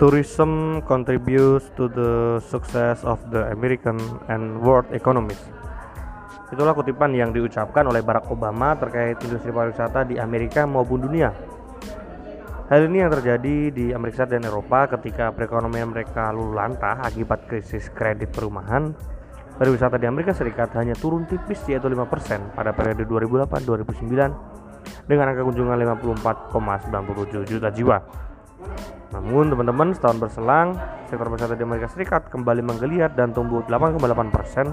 Tourism contributes to the success of the American and world economies. Itulah kutipan yang diucapkan oleh Barack Obama terkait industri pariwisata di Amerika maupun dunia. Hal ini yang terjadi di Amerika Serikat dan Eropa ketika perekonomian mereka luluh lantah akibat krisis kredit perumahan. Pariwisata di Amerika Serikat hanya turun tipis yaitu 5% pada periode 2008-2009 dengan angka kunjungan 54,97 juta jiwa. Namun teman-teman setahun berselang sektor pariwisata di Amerika Serikat kembali menggeliat dan tumbuh 8,8 persen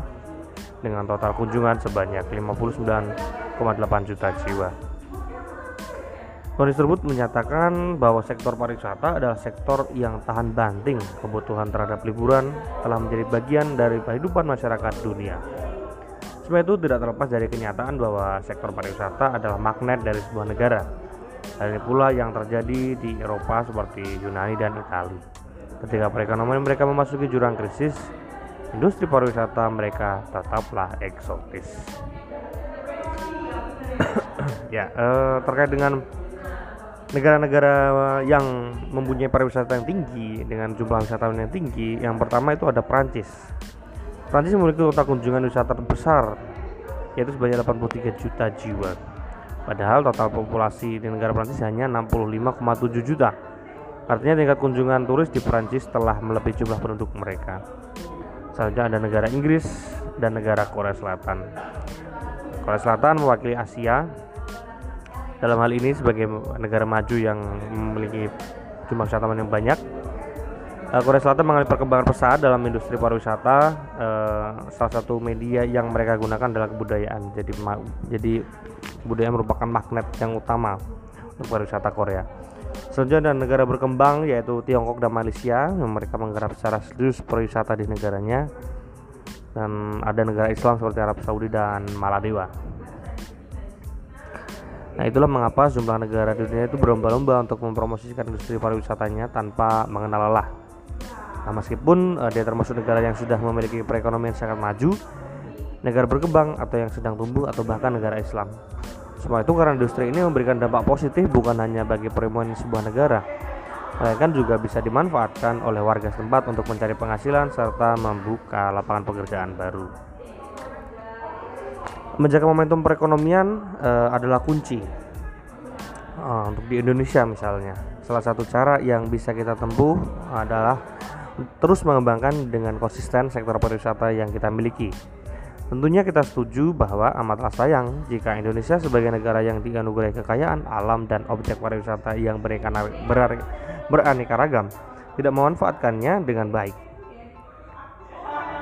dengan total kunjungan sebanyak 59,8 juta jiwa. Kondisi tersebut menyatakan bahwa sektor pariwisata adalah sektor yang tahan banting kebutuhan terhadap liburan telah menjadi bagian dari kehidupan masyarakat dunia. Semua itu tidak terlepas dari kenyataan bahwa sektor pariwisata adalah magnet dari sebuah negara Hal ini pula yang terjadi di Eropa seperti Yunani dan Italia. Ketika perekonomian mereka memasuki jurang krisis, industri pariwisata mereka tetaplah eksotis. ya, eh, terkait dengan negara-negara yang mempunyai pariwisata yang tinggi dengan jumlah wisatawan yang tinggi, yang pertama itu ada Prancis. Prancis memiliki total kunjungan wisata terbesar yaitu sebanyak 83 juta jiwa Padahal total populasi di negara Prancis hanya 65,7 juta. Artinya tingkat kunjungan turis di Prancis telah melebihi jumlah penduduk mereka. Selanjutnya ada negara Inggris dan negara Korea Selatan. Korea Selatan mewakili Asia. Dalam hal ini sebagai negara maju yang memiliki jumlah wisatawan yang banyak, eh, Korea Selatan mengalami perkembangan pesat dalam industri pariwisata. Eh, salah satu media yang mereka gunakan adalah kebudayaan. Jadi, jadi budaya merupakan magnet yang utama untuk pariwisata Korea. Selanjutnya ada negara berkembang yaitu Tiongkok dan Malaysia yang mereka menggarap secara serius pariwisata di negaranya dan ada negara Islam seperti Arab Saudi dan Maladewa. Nah itulah mengapa jumlah negara di dunia itu berlomba-lomba untuk mempromosikan industri pariwisatanya tanpa mengenal lelah. Nah, meskipun uh, dia termasuk negara yang sudah memiliki perekonomian sangat maju, negara berkembang atau yang sedang tumbuh atau bahkan negara Islam. Semua itu karena industri ini memberikan dampak positif bukan hanya bagi perekonomian sebuah negara, melainkan juga bisa dimanfaatkan oleh warga setempat untuk mencari penghasilan serta membuka lapangan pekerjaan baru. Menjaga momentum perekonomian uh, adalah kunci uh, untuk di Indonesia misalnya. Salah satu cara yang bisa kita tempuh adalah terus mengembangkan dengan konsisten sektor pariwisata yang kita miliki Tentunya kita setuju bahwa amatlah sayang jika Indonesia sebagai negara yang dianugerahi kekayaan alam dan objek pariwisata yang beraneka ragam tidak memanfaatkannya dengan baik.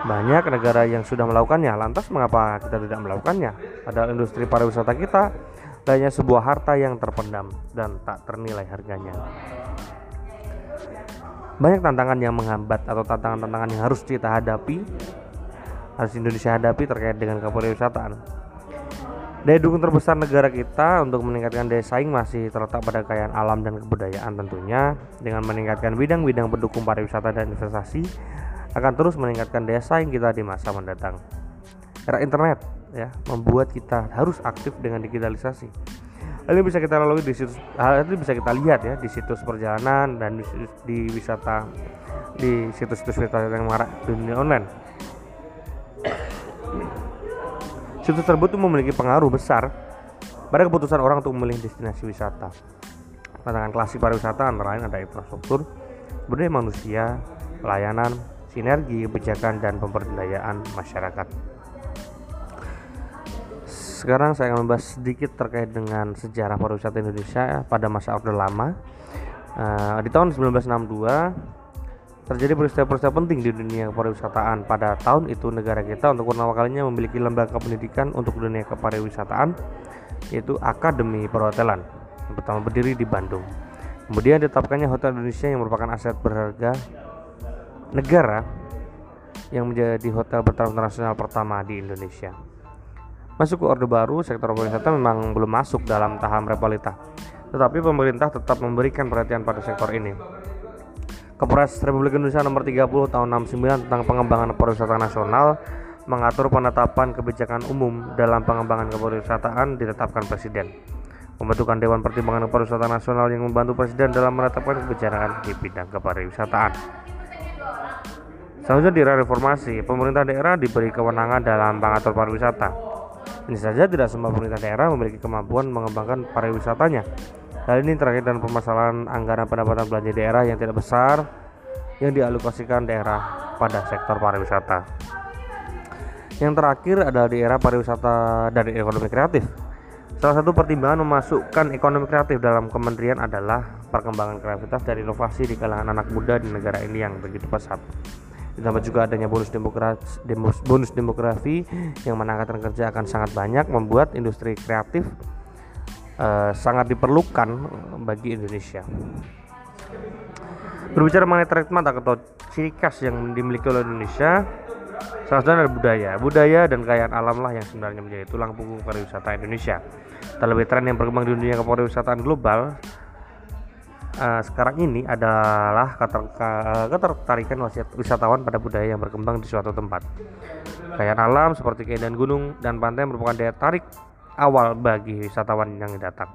Banyak negara yang sudah melakukannya, lantas mengapa kita tidak melakukannya? Padahal industri pariwisata kita hanya sebuah harta yang terpendam dan tak ternilai harganya. Banyak tantangan yang menghambat atau tantangan-tantangan yang harus kita hadapi harus Indonesia hadapi terkait dengan kepariwisataan. Daya dukung terbesar negara kita untuk meningkatkan daya saing masih terletak pada kekayaan alam dan kebudayaan tentunya dengan meningkatkan bidang-bidang pendukung pariwisata dan investasi akan terus meningkatkan daya saing kita di masa mendatang. Era internet ya membuat kita harus aktif dengan digitalisasi. Hal ini bisa kita lalui di situs hal itu bisa kita lihat ya di situs perjalanan dan di, di wisata di situs-situs wisata yang marak dunia online Situs tersebut memiliki pengaruh besar pada keputusan orang untuk memilih destinasi wisata. Tantangan klasik pariwisata antara lain ada infrastruktur, budaya manusia, pelayanan, sinergi, kebijakan, dan pemberdayaan masyarakat. Sekarang saya akan membahas sedikit terkait dengan sejarah pariwisata Indonesia pada masa Orde Lama. Uh, di tahun 1962 terjadi peristiwa-peristiwa penting di dunia pariwisataan. Pada tahun itu negara kita untuk pertama kalinya memiliki lembaga pendidikan untuk dunia kepariwisataan yaitu Akademi Perhotelan yang pertama berdiri di Bandung. Kemudian ditetapkannya Hotel Indonesia yang merupakan aset berharga negara yang menjadi hotel bertaraf internasional pertama di Indonesia masuk ke Orde Baru sektor pariwisata memang belum masuk dalam tahap repolita tetapi pemerintah tetap memberikan perhatian pada sektor ini Kepres Republik Indonesia nomor 30 tahun 69 tentang pengembangan pariwisata nasional mengatur penetapan kebijakan umum dalam pengembangan kepariwisataan ditetapkan presiden. Pembentukan Dewan Pertimbangan Pariwisata Nasional yang membantu Presiden dalam menetapkan kebijakan di bidang kepariwisataan. Selanjutnya di era reformasi, pemerintah daerah diberi kewenangan dalam mengatur pariwisata. Ini saja tidak semua pemerintah daerah memiliki kemampuan mengembangkan pariwisatanya. Hal ini terkait dengan permasalahan anggaran pendapatan belanja daerah yang tidak besar yang dialokasikan daerah pada sektor pariwisata. Yang terakhir adalah di era pariwisata dari ekonomi kreatif. Salah satu pertimbangan memasukkan ekonomi kreatif dalam kementerian adalah perkembangan kreativitas dan inovasi di kalangan anak muda di negara ini yang begitu pesat ditambah juga adanya bonus demografi, bonus demografi yang menangkatan kerja akan sangat banyak membuat industri kreatif uh, sangat diperlukan bagi Indonesia. Berbicara mengenai trademark atau ciri khas yang dimiliki oleh Indonesia salah satunya adalah budaya. Budaya dan kekayaan alam lah yang sebenarnya menjadi tulang punggung pariwisata Indonesia. Terlebih tren yang berkembang di dunia kepariwisataan global uh, sekarang ini adalah ketertarikan wisatawan pada budaya yang berkembang di suatu tempat. Kekayaan alam seperti keindahan gunung dan pantai merupakan daya tarik awal bagi wisatawan yang datang.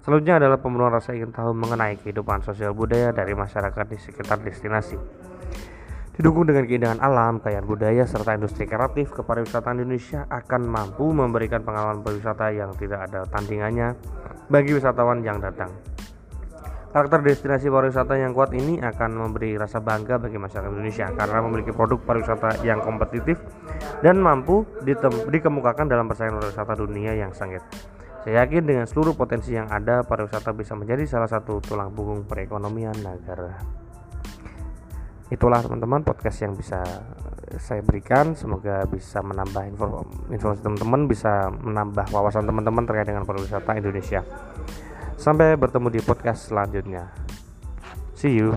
Selanjutnya adalah pemenuhan rasa ingin tahu mengenai kehidupan sosial budaya dari masyarakat di sekitar destinasi. Didukung dengan keindahan alam, kekayaan budaya, serta industri kreatif, kepariwisataan Indonesia akan mampu memberikan pengalaman berwisata yang tidak ada tandingannya bagi wisatawan yang datang. Karakter destinasi pariwisata yang kuat ini akan memberi rasa bangga bagi masyarakat Indonesia karena memiliki produk pariwisata yang kompetitif dan mampu dikemukakan dalam persaingan pariwisata dunia yang sengit. Saya yakin dengan seluruh potensi yang ada, pariwisata bisa menjadi salah satu tulang punggung perekonomian negara. Itulah teman-teman podcast yang bisa saya berikan. Semoga bisa menambah informasi teman-teman, bisa menambah wawasan teman-teman terkait dengan pariwisata Indonesia. Sampai bertemu di podcast selanjutnya. See you.